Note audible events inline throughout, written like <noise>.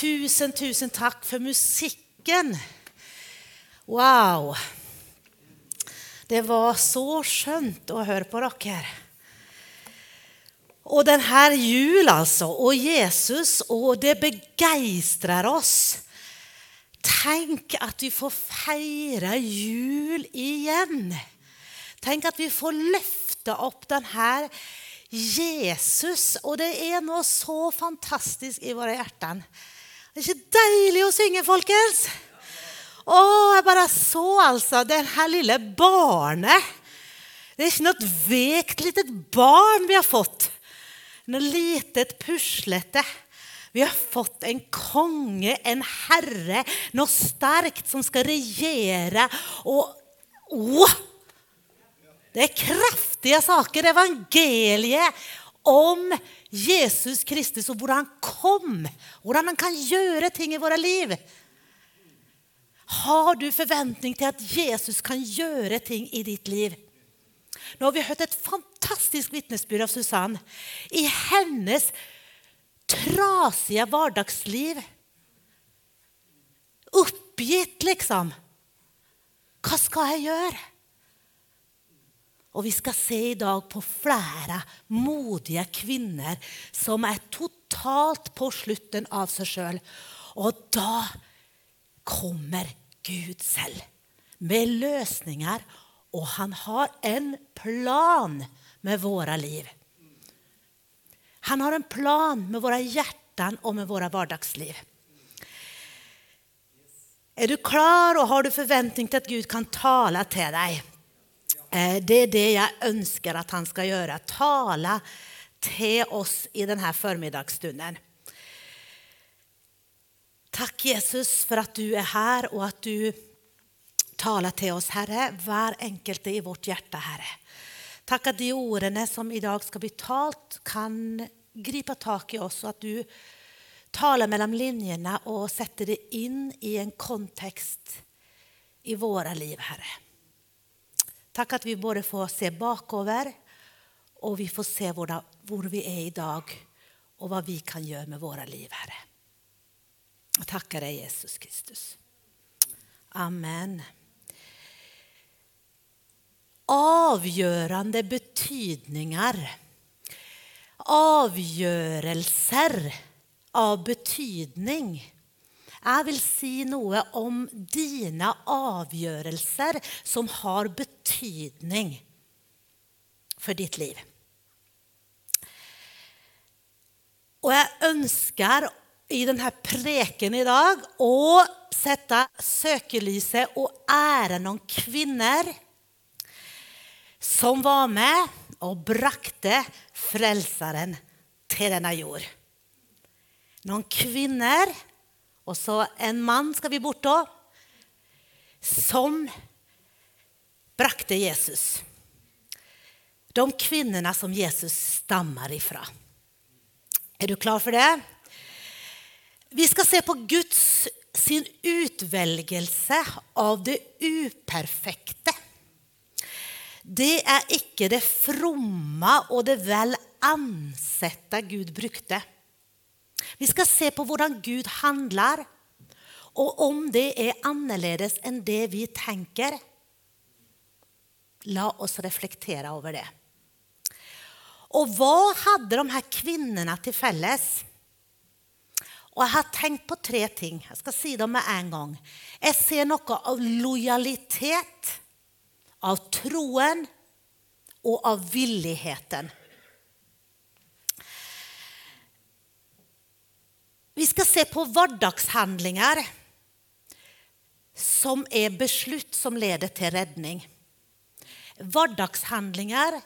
Tusen, tusen tack för musiken. Wow. Det var så skönt att höra på dere. Och den här jul alltså, och Jesus, och det begeistrar oss. Tänk att vi får fira jul igen. Tänk att vi får lyfta upp den här Jesus. Och det är något så fantastiskt i våra hjärtan. Det är inte dejligt att synge, folkens? Åh, jag bara så alltså, Det här lilla barnet. Det är inte något vekt litet barn vi har fått. Något litet puslete. Vi har fått en konge, en herre, något starkt som ska regera. Och, oh, det är kraftiga saker, evangeliet om Jesus Kristus och hur han kom, hur han kan göra ting i våra liv. Har du förväntning till att Jesus kan göra ting i ditt liv? Nu har vi hört ett fantastiskt vittnesbörd av Susanne i hennes trasiga vardagsliv. Uppgitt liksom. Vad ska jag göra? Och vi ska se idag på flera modiga kvinnor som är totalt på slutten av sig själv. Och då kommer Gud själv med lösningar och han har en plan med våra liv. Han har en plan med våra hjärtan och med våra vardagsliv. Är du klar och har du förväntning till att Gud kan tala till dig? Eh, det är det jag önskar att han ska göra. Tala till oss i den här förmiddagsstunden. Tack Jesus för att du är här och att du talar till oss Herre, var enkelt i vårt hjärta Herre. Tack att de orden som idag ska bli talt kan gripa tag i oss och att du talar mellan linjerna och sätter det in i en kontext i våra liv Herre. Tack att vi både får se bakover och vi får se var vi är idag och vad vi kan göra med våra liv Herre. Jag tackar dig Jesus Kristus. Amen. Avgörande betydningar. Avgörelser av betydning. Jag vill säga något om dina avgörelser som har betydning för ditt liv. Och jag önskar i den här preken idag att sätta sökelyset och ära någon kvinnor som var med och brakte frälsaren till denna jord. Någon kvinnor och så en man ska vi bort då som brakte Jesus. De kvinnorna som Jesus stammar ifrån. Är du klar för det? Vi ska se på Guds sin utväljelse av det uperfekta. Det är icke det fromma och det väl ansatta Gud brukte. Vi ska se på hur Gud handlar och om det är annorlunda än det vi tänker. Låt oss reflektera över det. Och vad hade de här kvinnorna till fälles? Och jag har tänkt på tre ting. Jag ska säga dem med en gång. Jag ser något av lojalitet, av troen och av villigheten. Vi ska se på vardagshandlingar som är beslut som leder till räddning. Vardagshandlingar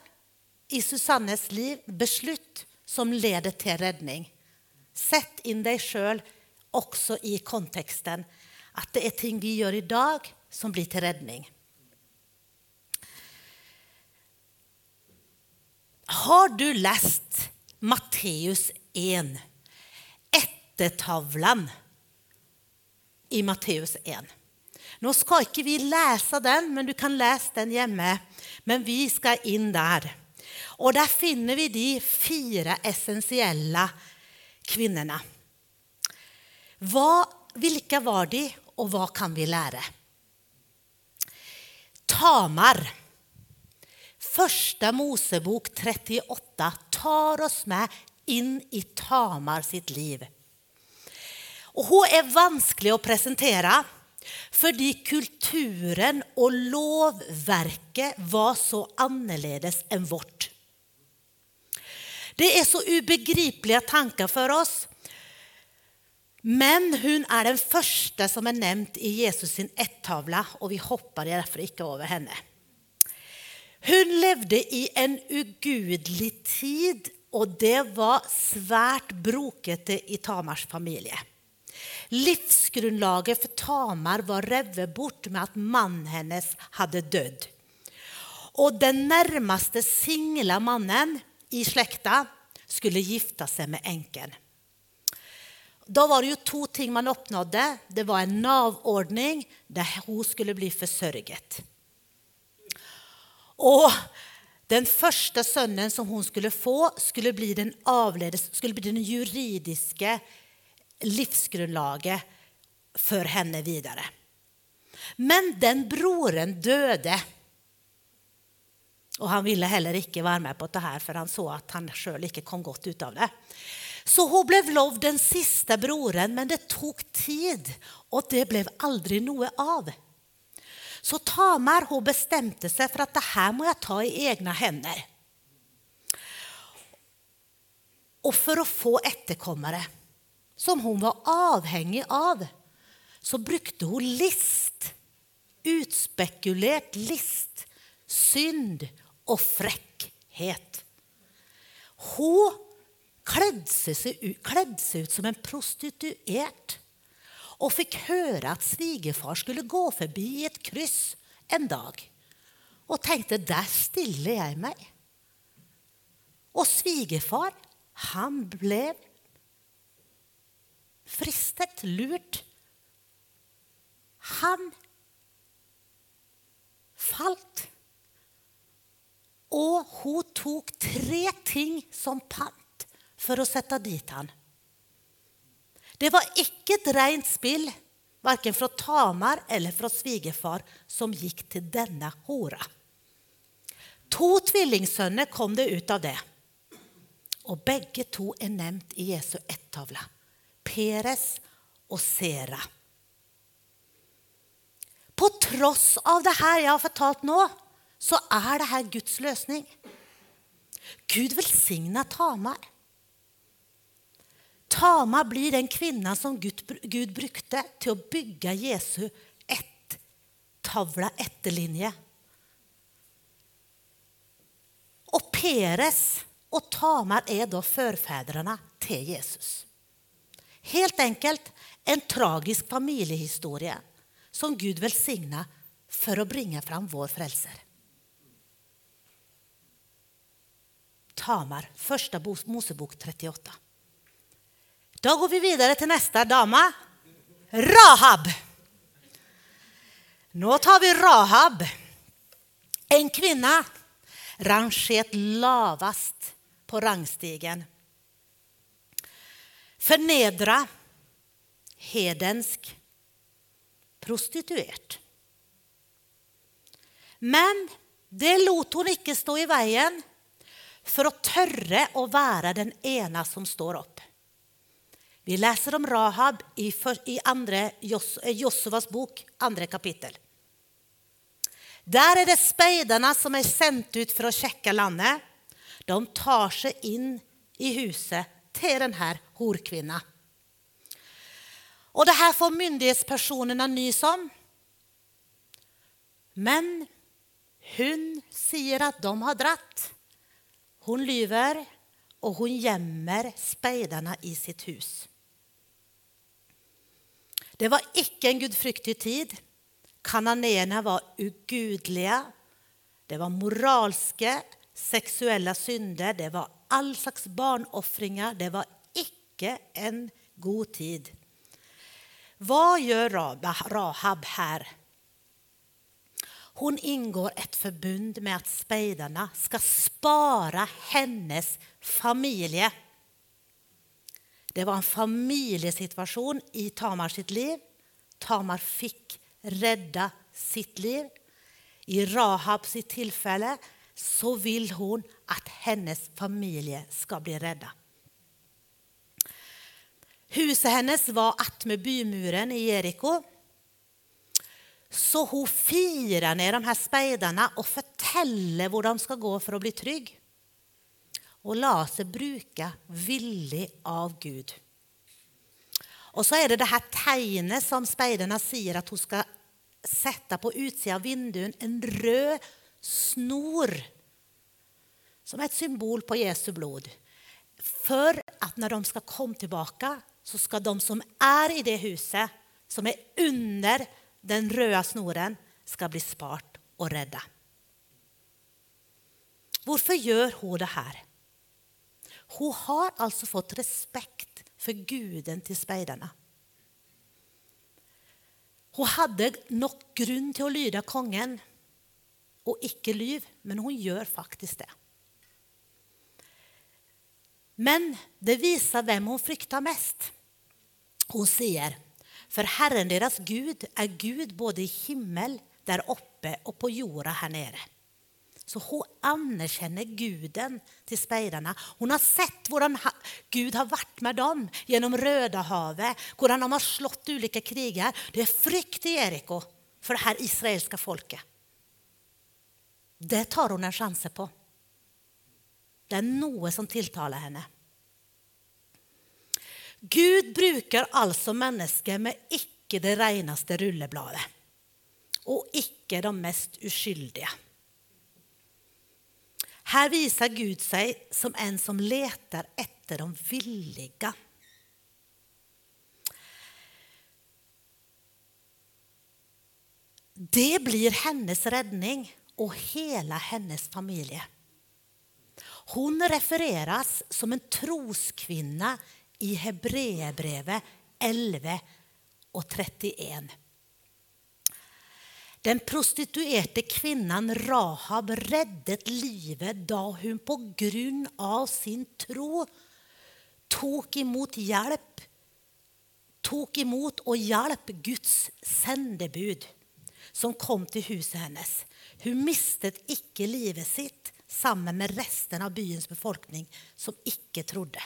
i Susannes liv, beslut som leder till räddning. Sätt in dig själv också i kontexten att det är ting vi gör idag som blir till räddning. Har du läst Matteus 1? Ättetavlan i Matteus 1. Nu ska inte vi läsa den, men du kan läsa den hemma. Men vi ska in där. Och där finner vi de fyra essentiella kvinnorna. Vad, vilka var de och vad kan vi lära? Tamar. Första Mosebok 38 tar oss med in i Tamar sitt liv. Och hon är vansklig att presentera fordi kulturen och lovverket var så annorlunda än vårt. Det är så obegripliga tankar för oss. Men hon är den första som är nämnd i Jesus sin ett-tavla och vi hoppar därför inte över henne. Hon levde i en ugudlig tid och det var svårt brokete i Tamars familj. Livsgrundlaget för Tamar var revet bort med att mannen hennes hade dött. Och den närmaste singla mannen i släkta skulle gifta sig med änken. Då var det ju två ting man uppnådde. Det var en navordning där hon skulle bli försörjet. Och den första sonen som hon skulle få skulle bli den avledes, skulle bli den juridiska livsgrundlaget för henne vidare. Men den broren döde. Och han ville heller inte vara med på det här för han såg att han själv inte kom gott ut av det. Så hon blev lov den sista broren, men det tog tid och det blev aldrig något av. Så Tamar hon bestämde sig för att det här må jag ta i egna händer. Och för att få efterkommare som hon var avhängig av så brukade hon list, utspekulerat list, synd och fräckhet. Hon klädde sig, klädde sig ut som en prostituerad och fick höra att svigerfar skulle gå förbi ett kryss en dag och tänkte där stiller jag mig. Och svigerfar, han blev fristet, lurt. Han falt. Och hon tog tre ting som pant för att sätta dit han. Det var icke ett rent spill, varken från Tamar eller från svigerfar, som gick till denna hora. Två tvillingsöner kom det ut av det. Och bägge två är nämnt i Jesu ett-tavla. Peres och Sera. På trots av det här jag har fortalt nu så är det här Guds lösning. Gud välsigna Tamar. Tamar blir den kvinna som Gud, Gud brukte till att bygga Jesu ett tavla, etterlinje. Och Peres och Tamar är då förfäderna till Jesus. Helt enkelt en tragisk familjehistoria som Gud välsignade för att bringa fram vår frälsare. Tamar, första Mosebok 38. Då går vi vidare till nästa dama, Rahab. Nu tar vi Rahab, en kvinna rangerat lavast på rangstigen förnedra, hedensk, prostituerad. Men det låt hon inte stå i vägen för att törre och vara den ena som står upp. Vi läser om Rahab i, i andra, Jos, eh, Josuvas bok, andra kapitel. Där är det spejdarna som är sänt ut för att checka landet. De tar sig in i huset till den här horkvinnan. Och det här får myndighetspersonerna nys om. Men hon säger att de har dratt. Hon lyver och hon gömmer spejdarna i sitt hus. Det var icke en gudfryktig tid. Kananéerna var ugudliga. Det var moralska, sexuella synder. Det var all slags barnoffringar. Det var icke en god tid. Vad gör Rahab här? Hon ingår ett förbund med att spejdarna ska spara hennes familj. Det var en familjesituation i Tamar sitt liv. Tamar fick rädda sitt liv. I Rahab sitt tillfälle så vill hon att hennes familj ska bli rädda. Huset hennes var attmed bymuren i Jeriko. Så hon firar ner de här spejdarna och berättar var de ska gå för att bli trygg. Och la sig bruka villig av Gud. Och så är det det här tegnet som spejdarna säger att hon ska sätta på utsidan av vinduet, en röd snor som är ett symbol på Jesu blod. För att när de ska komma tillbaka så ska de som är i det huset, som är under den röda snoren, ska bli spart och rädda. Varför gör hon det här? Hon har alltså fått respekt för guden till spejdarna. Hon hade nog grund till att lyda kungen och icke lyv, men hon gör faktiskt det. Men det visar vem hon fryktar mest. Hon säger, för Herren deras Gud är Gud både i himmel där uppe och på jorden här nere. Så hon anerkänner guden till spejdarna. Hon har sett hur Gud har varit med dem genom Röda havet, hur de har slått olika krigar. Det är frykt i Jeriko för det här israeliska folket. Det tar hon en chans på. Det är något som tilltalar henne. Gud brukar alltså människor med icke det renaste rullebladet och icke de mest oskyldiga. Här visar Gud sig som en som letar efter de villiga. Det blir hennes räddning och hela hennes familj. Hon refereras som en troskvinna i Hebreerbrevet 11 och 31. Den prostituerade kvinnan Rahab räddade livet då hon på grund av sin tro tog emot hjälp tog emot och hjälp Guds sändebud som kom till huset hennes hur mistet icke livet sitt samman med resten av byns befolkning som icke trodde.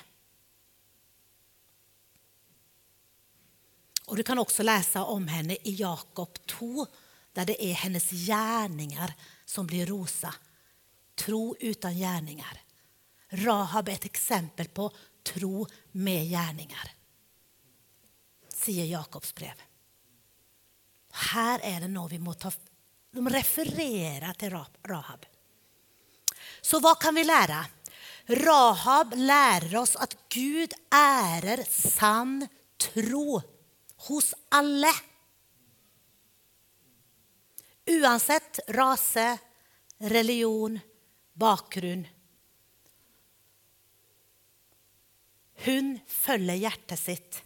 Och du kan också läsa om henne i Jakob 2 där det är hennes gärningar som blir rosa. Tro utan gärningar. Rahab är ett exempel på tro med gärningar. Säger Jakobs brev. Här är det något vi måste ta de refererar till Rahab. Så vad kan vi lära? Rahab lär oss att Gud ärer sann tro hos alla. Oavsett rase, religion, bakgrund. Hon följer hjärtat sitt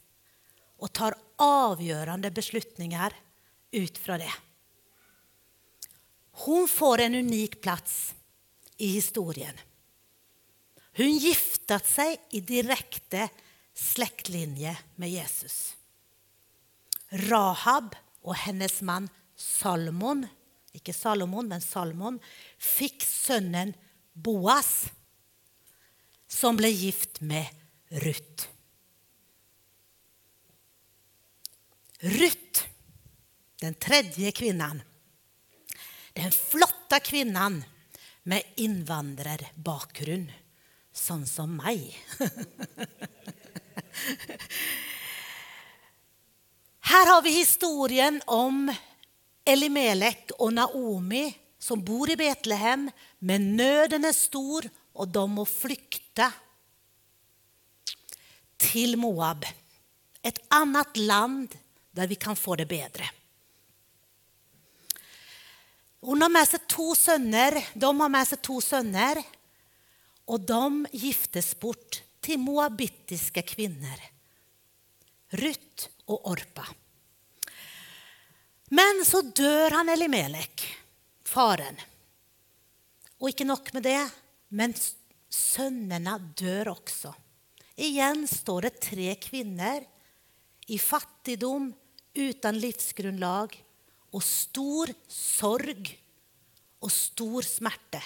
och tar avgörande beslutningar utifrån det. Hon får en unik plats i historien. Hon giftat sig i direkta släktlinje med Jesus. Rahab och hennes man Salomon, inte Salomon men Salomon fick sönnen Boas som blev gift med Rut. Rut, den tredje kvinnan, den flotta kvinnan med invandrarbakgrund, sån som mig. <laughs> Här har vi historien om Elimelek och Naomi som bor i Betlehem, men nöden är stor och de må flykta till Moab, ett annat land där vi kan få det bättre. Hon har med sig två söner. De har med sig två söner och de giftes bort till moabitiska kvinnor. Rut och Orpa. Men så dör han Elimelek, faren. Och inte nog med det, men sönerna dör också Igen står det tre kvinnor i fattigdom, utan livsgrundlag och stor sorg och stor smärta.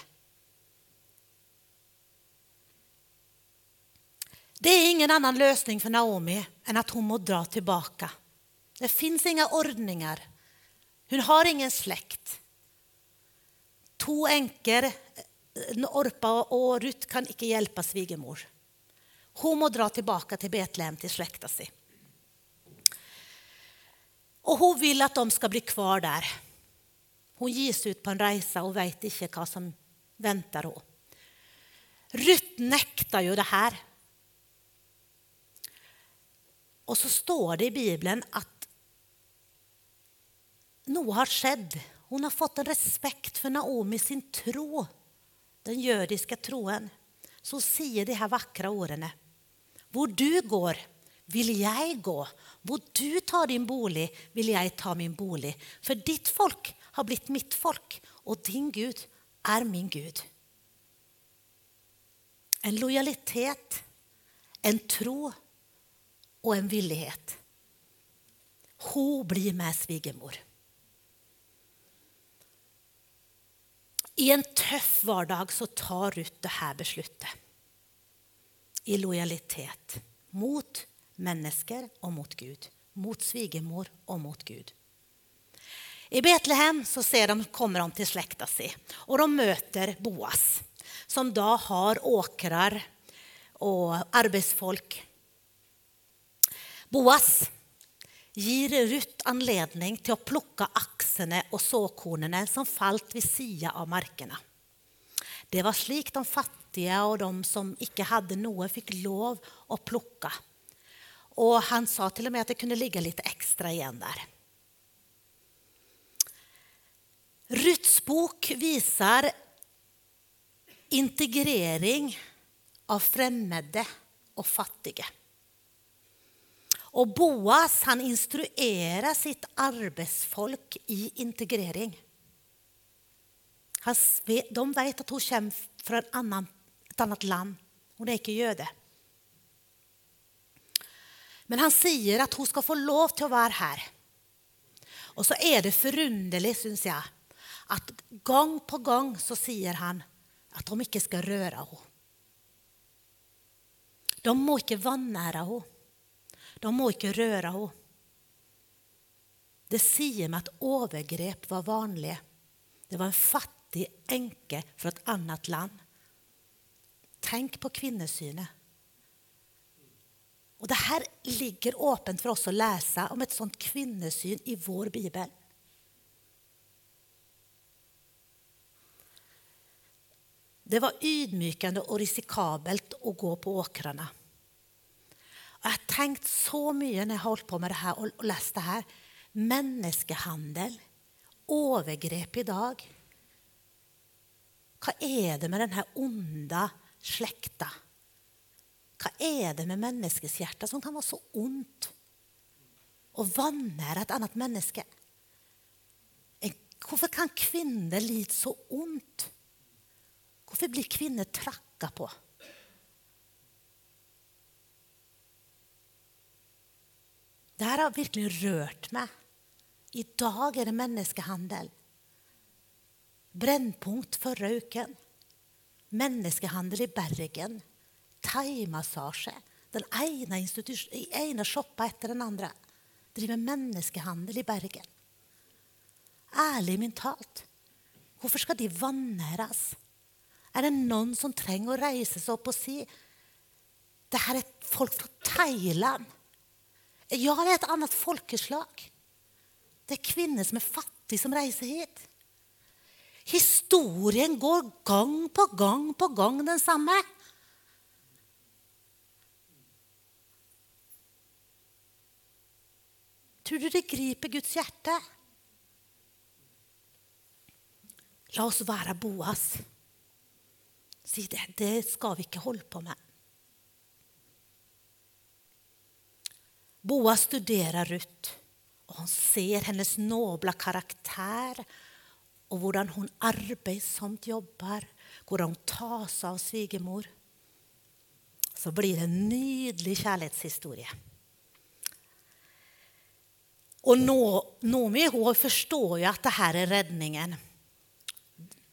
Det är ingen annan lösning för Naomi än att hon må dra tillbaka. Det finns inga ordningar. Hon har ingen släkt. Två änkor, eh, Orpa och Rut, kan inte hjälpa svigermor. Hon må dra tillbaka till Betlehem till släkta sig. Och hon vill att de ska bli kvar där. Hon ges ut på en resa och vet inte vad som väntar henne. Rut nektar ju det här. Och så står det i Bibeln att något har skett. Hon har fått en respekt för Naomi, sin tro, den judiska troen. Så säger de här vackra orden. Var du går vill jag gå. Hvor du tar din bolig vill jag ta min bolig. För ditt folk har blivit mitt folk och din Gud är min Gud. En lojalitet, en tro och en villighet. Hon blir med svigermor. I en tuff vardag så tar Rut det här beslutet. I lojalitet mot människor och mot Gud. Mot svigermor och mot Gud. I Betlehem så ser de, kommer de till släkta si, och de möter Boas som då har åkrar och arbetsfolk Boas ger Rut anledning till att plocka axarna och såkornen som fallit vid sidan av markerna. Det var slik de fattiga och de som icke hade något fick lov att plocka. Och han sa till och med att det kunde ligga lite extra igen där. Ruts bok visar integrering av främmande och fattiga. Och Boas han instruerar sitt arbetsfolk i integrering. De vet att hon kommer från ett annat land. Hon är inte jude. Men han säger att hon ska få lov till att vara här. Och så är det förunderligt, syns jag, att gång på gång så säger han att de inte ska röra henne. De må inte vannära henne. De må inte röra henne. Det säger mig att övergrepp var vanliga. Det var en fattig änke från ett annat land. Tänk på kvinnosynen. Och det här ligger öppet för oss att läsa om ett sånt kvinnosyn i vår bibel. Det var ydmykande och riskabelt att gå på åkrarna. Jag har tänkt så mycket när jag har hållit på med det här och läst det här. Människohandel, övergrepp idag. Vad är det med den här onda släkten? Vad är det med människors hjärta som kan vara så ont? Och vanära et annet människa? Varför kan kvinnor lida så ont? Varför blir kvinnor trakka på? Det här har verkligen rört mig. dag är det människohandel. Brännpunkt förra veckan. Människohandel i Bergen. Thaimassage. Den ena, ena shoppa efter den andra driver människohandel i Bergen. Ärligt mentalt. Varför ska de vanäras? Är det någon som tränger att resa sig upp och se det här är folk från Thailand jag är ett annat folkeslag. Det är kvinnor som är fattiga som reser hit. Historien går gång på gång på gång densamma. Tror du det griper Guds hjärta? Låt oss vara Boas. det, det ska vi inte hålla på med. Boa studerar Rut och hon ser hennes nobla karaktär och hur hon arbetsamt jobbar, hur hon tas av svigermor. så blir det en nydlig kärlekshistoria. Och Noomi hon förstår ju att det här är räddningen.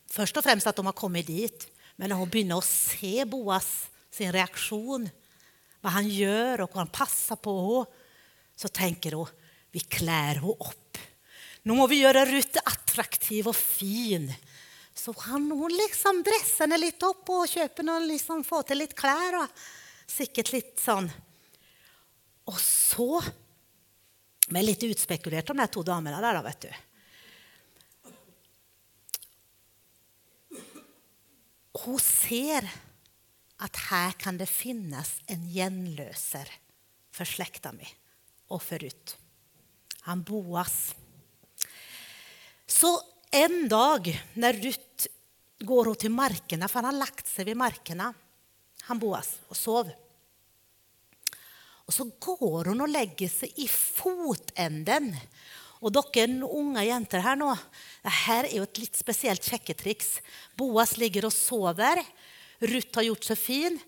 Först och främst att de har kommit dit, men när hon börjar se Boas, sin reaktion, vad han gör och vad han passar på, så tänker hon, vi klär hon upp. Nu måste vi göra Rut attraktiv och fin. Så han, hon liksom dressar henne lite upp och köper någon, liksom, får till lite kläder säkert lite sån. Och så, men lite utspekulerat de här två damerna där då, vet du. Hon ser att här kan det finnas en genlöser för släkta med och förut. Han Boas. Så en dag när Rut går till markerna, för han har lagt sig vid markerna, han Boas, och sov. Och så går hon och lägger sig i fotänden. Och dere unga jenter här nu, det här är ett lite speciellt checketricks. Boas ligger och sover. Rut har gjort sig fin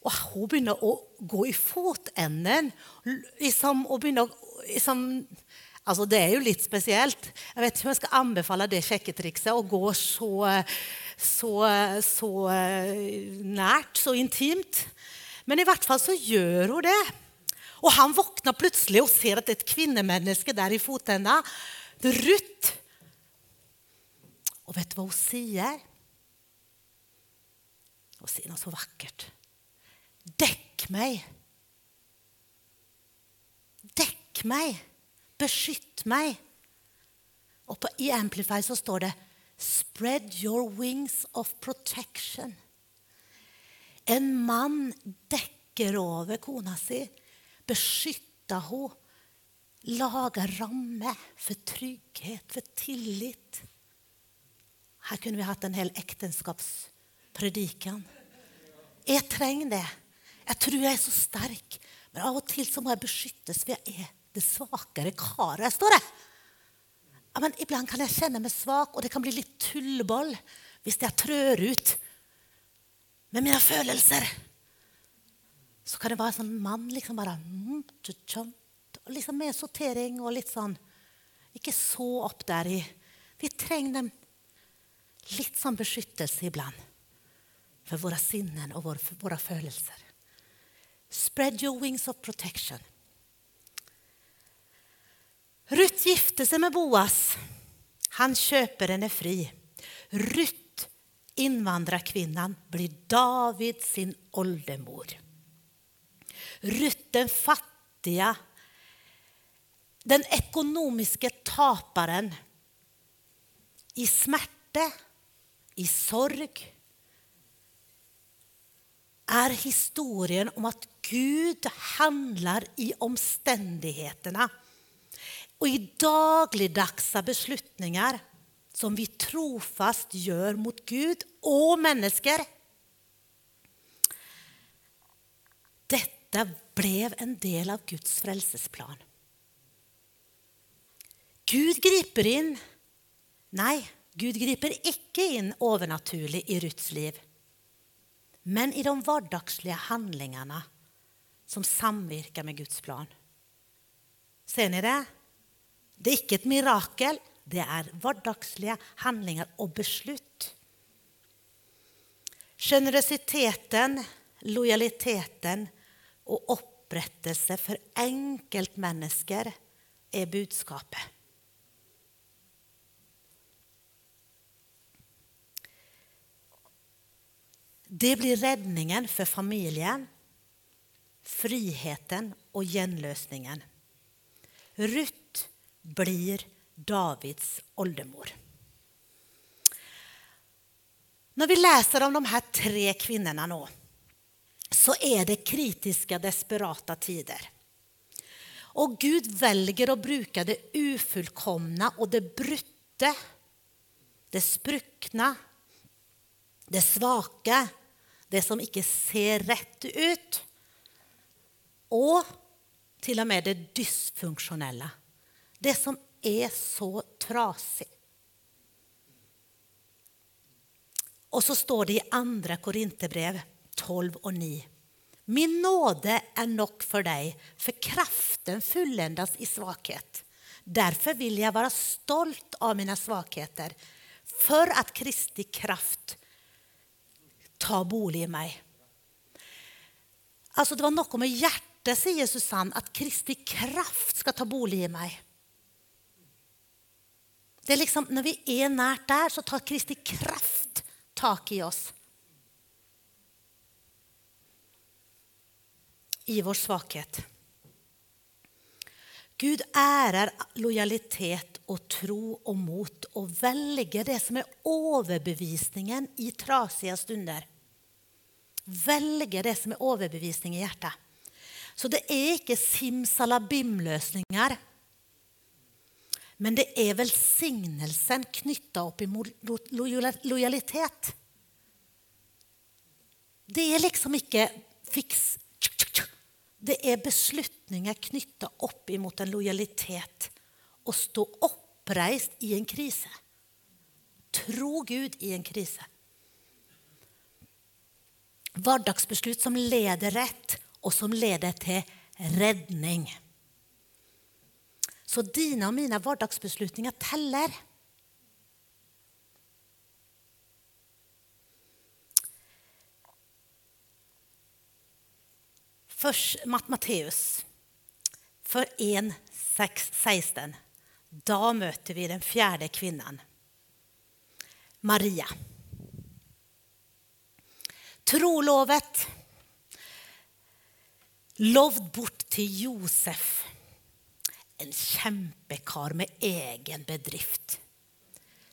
och hon börjar att gå i fotänden. Liksom, och börjar, liksom, Alltså det är ju lite speciellt. Jag vet inte hur jag ska anbefalla det checketrickset och gå så, så, så eh, närt, så intimt. Men i vart fall så gör hon det. Och han vaknar plötsligt och ser att det är ett kvinnemänniska där i fotändan. Rutt. Och vet du vad hon säger? Hon säger något så vackert. Däck mig. Däck mig beskytt mig. Och på, i Amplify så står det Spread your wings of protection. En man däcker över kona sin beskytta henne, laga ramme för trygghet, för tillit. Här kunde vi haft en hel äktenskapspredikan. Jag tränger det. Jag tror jag är så stark, men av och till så må jag beskyttas för jag är det svagare karet, står det. Ja, men ibland kan jag känna mig svag och det kan bli lite tullboll Visst, jag trör ut med mina känslor. Så kan det vara en sån man liksom bara mm, liksom med sortering och lite sån, inte så upp där i. Vi trängde lite som beskyttelse ibland för våra sinnen och våra födelser. Spread your wings of protection. Rut gifte sig med Boas. Han köper henne fri. Rut, invandrarkvinnan, blir David sin åldermor rutten, fattiga, den ekonomiska taparen i smärta, i sorg är historien om att Gud handlar i omständigheterna och i dagligdagsa beslutningar som vi trofast gör mot Gud och människor. Detta blev en del av Guds frälsningsplan. Gud griper in. Nej, Gud griper inte in övernaturligt i Ruts liv. Men i de vardagsliga handlingarna som samverkar med Guds plan. Ser ni det? Det är inte ett mirakel, det är vardagsliga handlingar och beslut. Generositeten, lojaliteten och upprättelse för enkelt människor är budskapet. Det blir räddningen för familjen, friheten och genlösningen. Rut blir Davids åldermor. När vi läser om de här tre kvinnorna nu, så är det kritiska, desperata tider. Och Gud väljer att bruka det ofullkomna och det brutte, det spruckna, det svaga, det som inte ser rätt ut och till och med det dysfunktionella. Det som är så trasigt. Och så står det i Andra Korinthierbrevet 12 och 9. Min nåde är nog för dig, för kraften fulländas i svaghet. Därför vill jag vara stolt av mina svagheter, för att Kristi kraft tar bolig i mig. Alltså det var något med hjärtat, säger Susanne, att Kristi kraft ska ta bolig i mig. Det är liksom när vi är nära där så tar Kristi kraft tak i oss. I vår svaghet. Gud ärar lojalitet och tro och mot och väljer det som är överbevisningen i trasiga stunder. Väljer det som är överbevisning i hjärtat. Så det är inte simsalabim-lösningar. Men det är välsignelsen knyttad upp emot lojalitet. Det är liksom inte fix. Det är beslutningar knytta upp emot en lojalitet och stå upprest i en kris. Tro Gud i en kris. Vardagsbeslut som leder rätt och som leder till räddning. Så dina och mina vardagsbeslutningar teller. Först Matteus, för 1.16. Då möter vi den fjärde kvinnan, Maria. Trolovet, lovd bort till Josef en kämpekar med egen bedrift.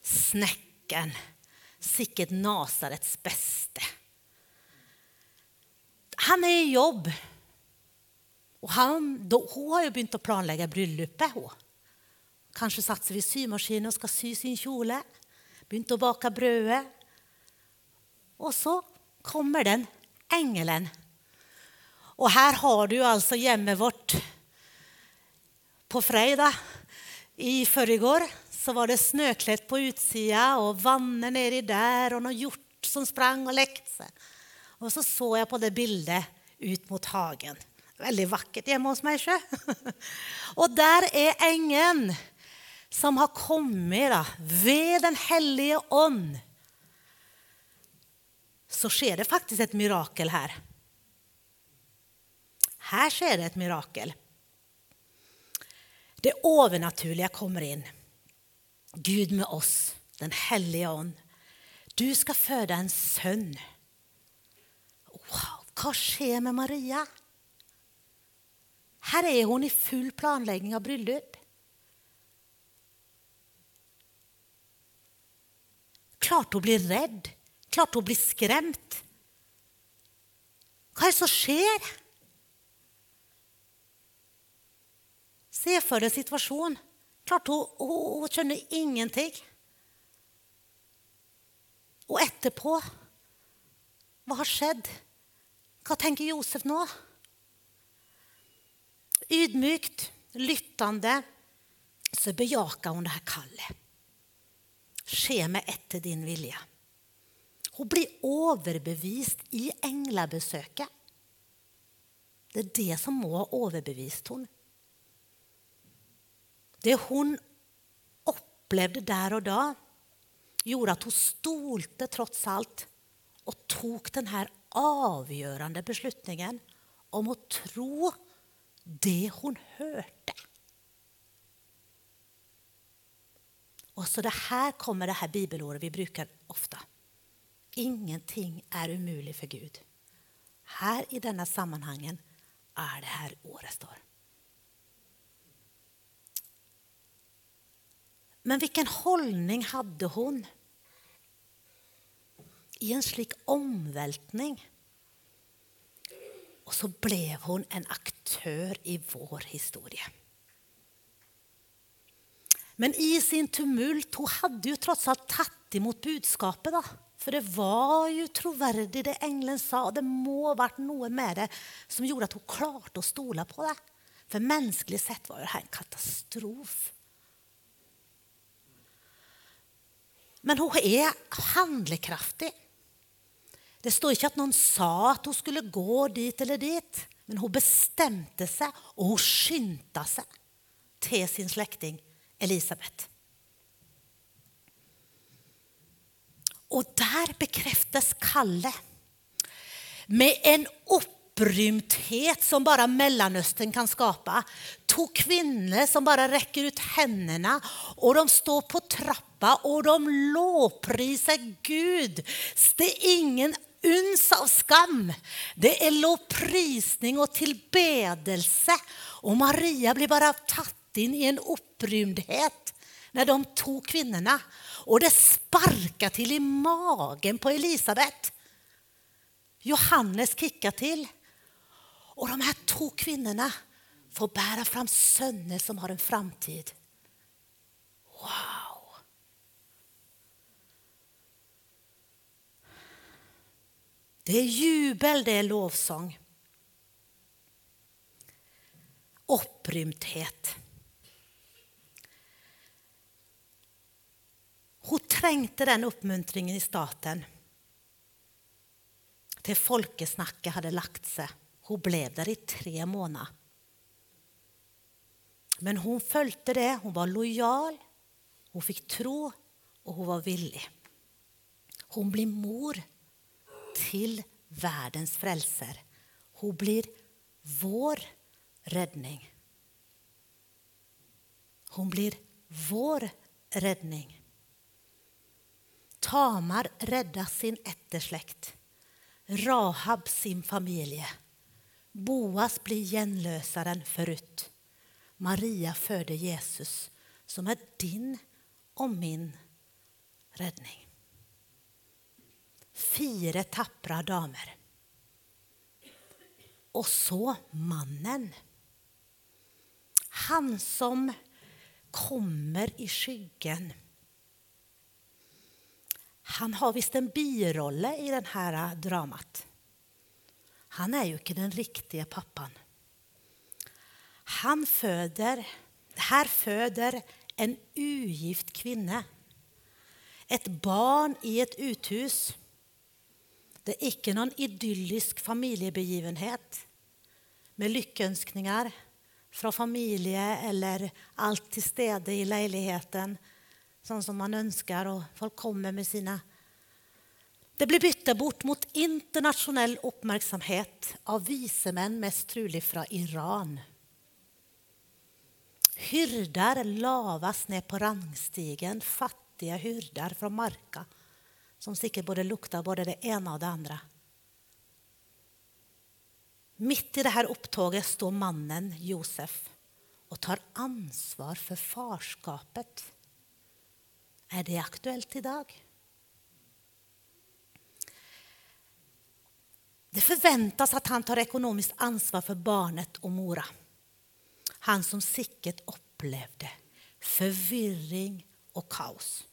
Snäcken, sicket Nasarets bäste. Han är i jobb. Och han, då, hon har ju börjat att planlägga bröllopet. Kanske satt sig vid symaskinen och ska sy sin kjol. Börjat att baka bröd. Och så kommer den ängeln. Och här har du alltså hemma vårt på fredag i förrgår så var det snöklätt på utsidan och vannet nere där och någon hjort som sprang och läckte Och så såg jag på det bilden ut mot hagen. Väldigt vackert hemma hos mig. <laughs> och där är ängeln som har kommit då, ved den helige on. Så sker det faktiskt ett mirakel här. Här sker det ett mirakel. Det övernaturliga kommer in. Gud med oss, den helige Ande. Du ska föda en son. Wow, vad sker med Maria? Här är hon i full planläggning av bröllop. Klart hon blir rädd, klart hon blir skrämd. Vad är det som sker? Se för dig situation. Klart hon, hon, hon känner ingenting. Och efterpå, vad har skett? Vad tänker Josef nu? Ydmykt, lyttande, så bejakar hon det här kallet. Ske med efter din vilja. Hon blir överbevist i änglabesöket. Det är det som må ha överbevist hon. Det hon upplevde där och då gjorde att hon stolte trots allt och tog den här avgörande beslutningen om att tro det hon hörde. Och så det här kommer det här bibelåret vi brukar ofta. Ingenting är omöjligt för Gud. Här i denna sammanhangen är det här året står. Men vilken hållning hade hon i en slik omvältning? Och så blev hon en aktör i vår historia. Men i sin tumult, hon hade ju trots allt tagit emot budskapet. Då. För det var ju trovärdigt det ängeln sa. Det må ha varit något med det som gjorde att hon klarade att stola på det. För mänskligt sett var det här en katastrof. Men hon är handlekraftig. Det står inte att någon sa att hon skulle gå dit eller dit, men hon bestämde sig och hon skyndade sig till sin släkting Elisabet. Och där bekräftas Kalle med en upprymdhet som bara Mellanöstern kan skapa. Två kvinnor som bara räcker ut händerna och de står på trappa och de lovprisar Gud. Det är ingen uns av skam. Det är lovprisning och tillbedelse. Och Maria blir bara tatt in i en upprymdhet när de tog kvinnorna. Och det sparkar till i magen på Elisabet. Johannes kickar till. Och de här två kvinnorna får bära fram söner som har en framtid. Wow! Det är jubel, det är lovsång. Upprymdhet. Hon trängte den uppmuntringen i staten till folkesnacket hade lagt sig. Hon blev där i tre månader. Men hon följde det, hon var lojal, hon fick tro och hon var villig. Hon blev mor till världens frälser. Hon blir vår räddning. Hon blir vår räddning. Tamar räddar sin ättersläkt. Rahab sin familj. Boas blir genlösaren förut. Maria föder Jesus som är din och min räddning. Fyra tappra damer. Och så mannen. Han som kommer i skyggen han har visst en birolle i den här dramat. Han är ju inte den riktiga pappan. Han föder, här föder en ugift kvinna ett barn i ett uthus. Det är inte någon idyllisk familjebegivenhet med lyckönskningar från familje eller allt till stede i lägenheten sånt som man önskar och folk kommer med sina... Det blir bytte bort mot internationell uppmärksamhet av vise män, mest troligt från Iran. Hyrdar lavas ner på rangstigen, fattiga hyrdar från Marka som säkert både luktar både det ena och det andra. Mitt i det här upptåget står mannen Josef och tar ansvar för farskapet. Är det aktuellt idag? Det förväntas att han tar ekonomiskt ansvar för barnet och Mora. Han som säkert upplevde förvirring och kaos.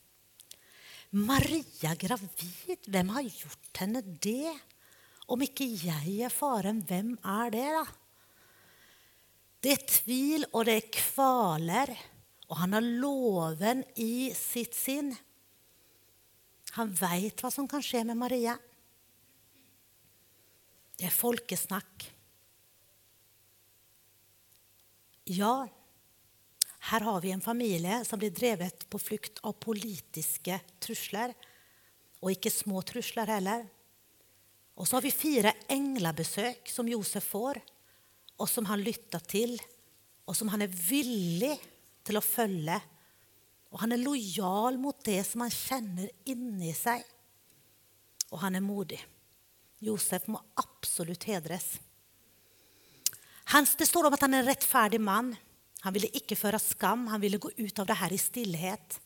Maria gravid, vem har gjort henne det? Om inte jag är faren, vem är det då? Det är tvil och det är kvaler och han har loven i sitt sinn. Han vet vad som kan ske med Maria. Det är folkesnack. Ja, här har vi en familj som blir drevet på flykt av politiska trusler. Och inte små trusler heller. Och så har vi fyra änglabesök som Josef får och som han lyttar till och som han är villig till att följa. Och han är lojal mot det som han känner inne i sig. Och han är modig. Josef må absolut hedras. det står om att han är en rättfärdig man. Han ville icke föra skam, han ville gå ut av det här i stillhet.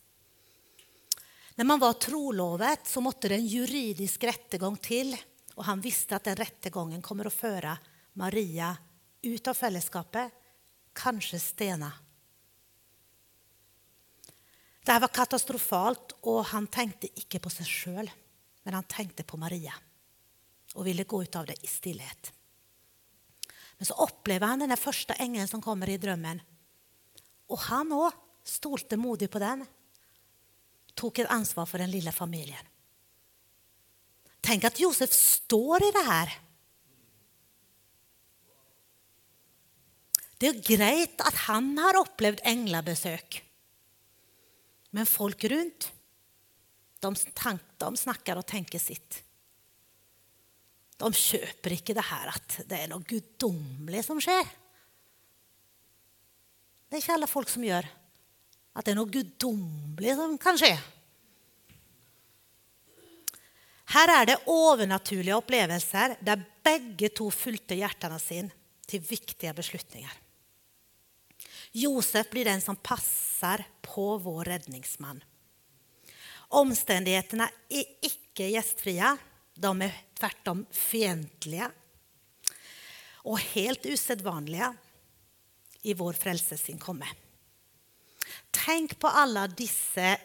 När man var trolovet så måtte det en juridisk rättegång till och han visste att den rättegången kommer att föra Maria ut av fällskapet, kanske stena. Det här var katastrofalt och han tänkte icke på sig själv, men han tänkte på Maria och ville gå ut av det i stillhet. Men så upplever han den första ängeln som kommer i drömmen. Och han också, stolte modig på den, tog ett ansvar för den lilla familjen. Tänk att Josef står i det här. Det är grejt att han har upplevt änglabesök. Men folk runt, de, tank, de snackar och tänker sitt. De köper inte det här att det är något gudomligt som sker. Det är inte alla folk som gör att det är något gudomligt som kan ske. Här är det övernaturliga upplevelser där bägge två fyllde hjärtan sin till viktiga beslutningar. Josef blir den som passar på vår räddningsman. Omständigheterna är icke gästfria. De är tvärtom fientliga och helt osedvanliga i vår frälses inkomme. Tänk på alla dessa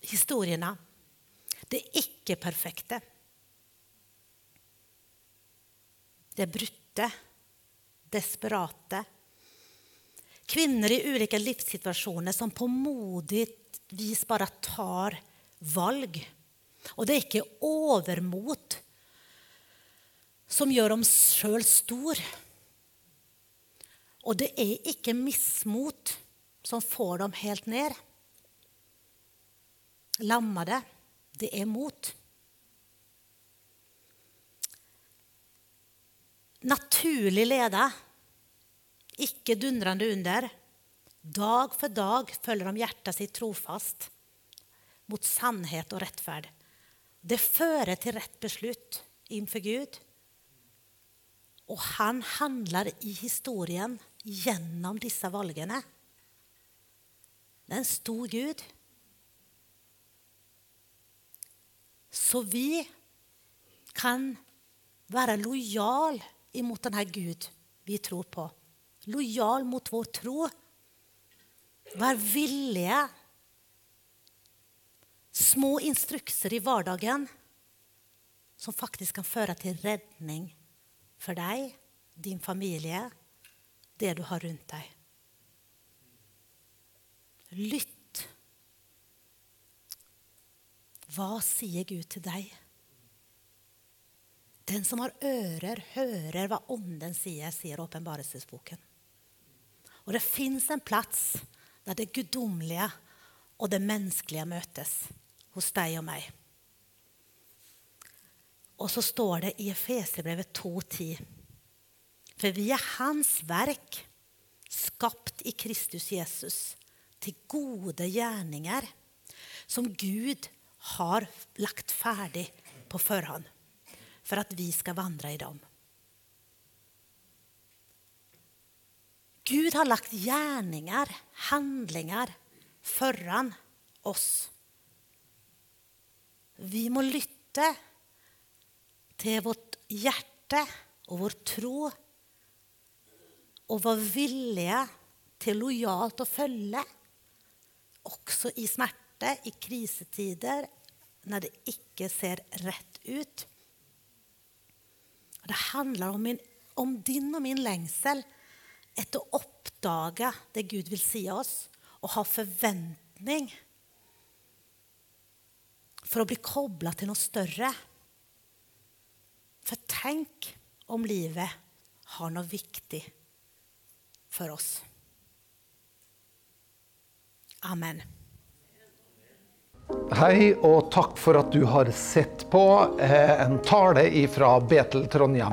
historierna. Det icke-perfekta. Det brutte, desperata. Kvinnor i olika livssituationer som på modigt vis bara tar valg. Och det är inte övermod som gör dem själva stora. Och det är inte missmot som får dem helt ner. Lammade, det är mot. Naturlig leda, icke dundrande under. Dag för dag följer de hjärtat sitt trofast mot sannhet och rättfärd. Det för till rätt beslut inför Gud. Och han handlar i historien genom dessa valgene. Det är en stor Gud. Så vi kan vara lojal emot den här Gud vi tror på. Lojal mot vår tro. Var villiga. Små instruktioner i vardagen som faktiskt kan föra till räddning för dig, din familj, det du har runt dig. Lytt. Vad säger Gud till dig? Den som har öron hör vad Onden säger, säger Uppenbarelseboken. Och det finns en plats där det gudomliga och det mänskliga mötes hos dig och mig. Och så står det i Efesierbrevet 2.10. För vi är hans verk, skapt i Kristus Jesus till goda gärningar som Gud har lagt färdig på förhand för att vi ska vandra i dem. Gud har lagt gärningar, handlingar föran oss. Vi må lytte till vårt hjärta och vår tro och vara villiga till lojalt att följa också i smärta, i krisetider, när det inte ser rätt ut. Det handlar om, min, om din och min längsel efter att uppdaga det Gud vill säga oss och ha förväntning för att bli kopplad till något större. För tänk om livet har något viktigt för oss. Amen. Hej och tack för att du har sett på eh, en tale ifrån Betel Trondheim.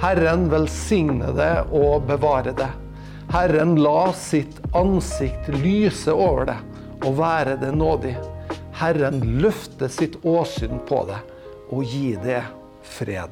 Herren välsigne det och bevara det. Herren la sitt ansikt lyse över det och vara det nådig. Herren lyfte sitt åsyn på det och ge det fred.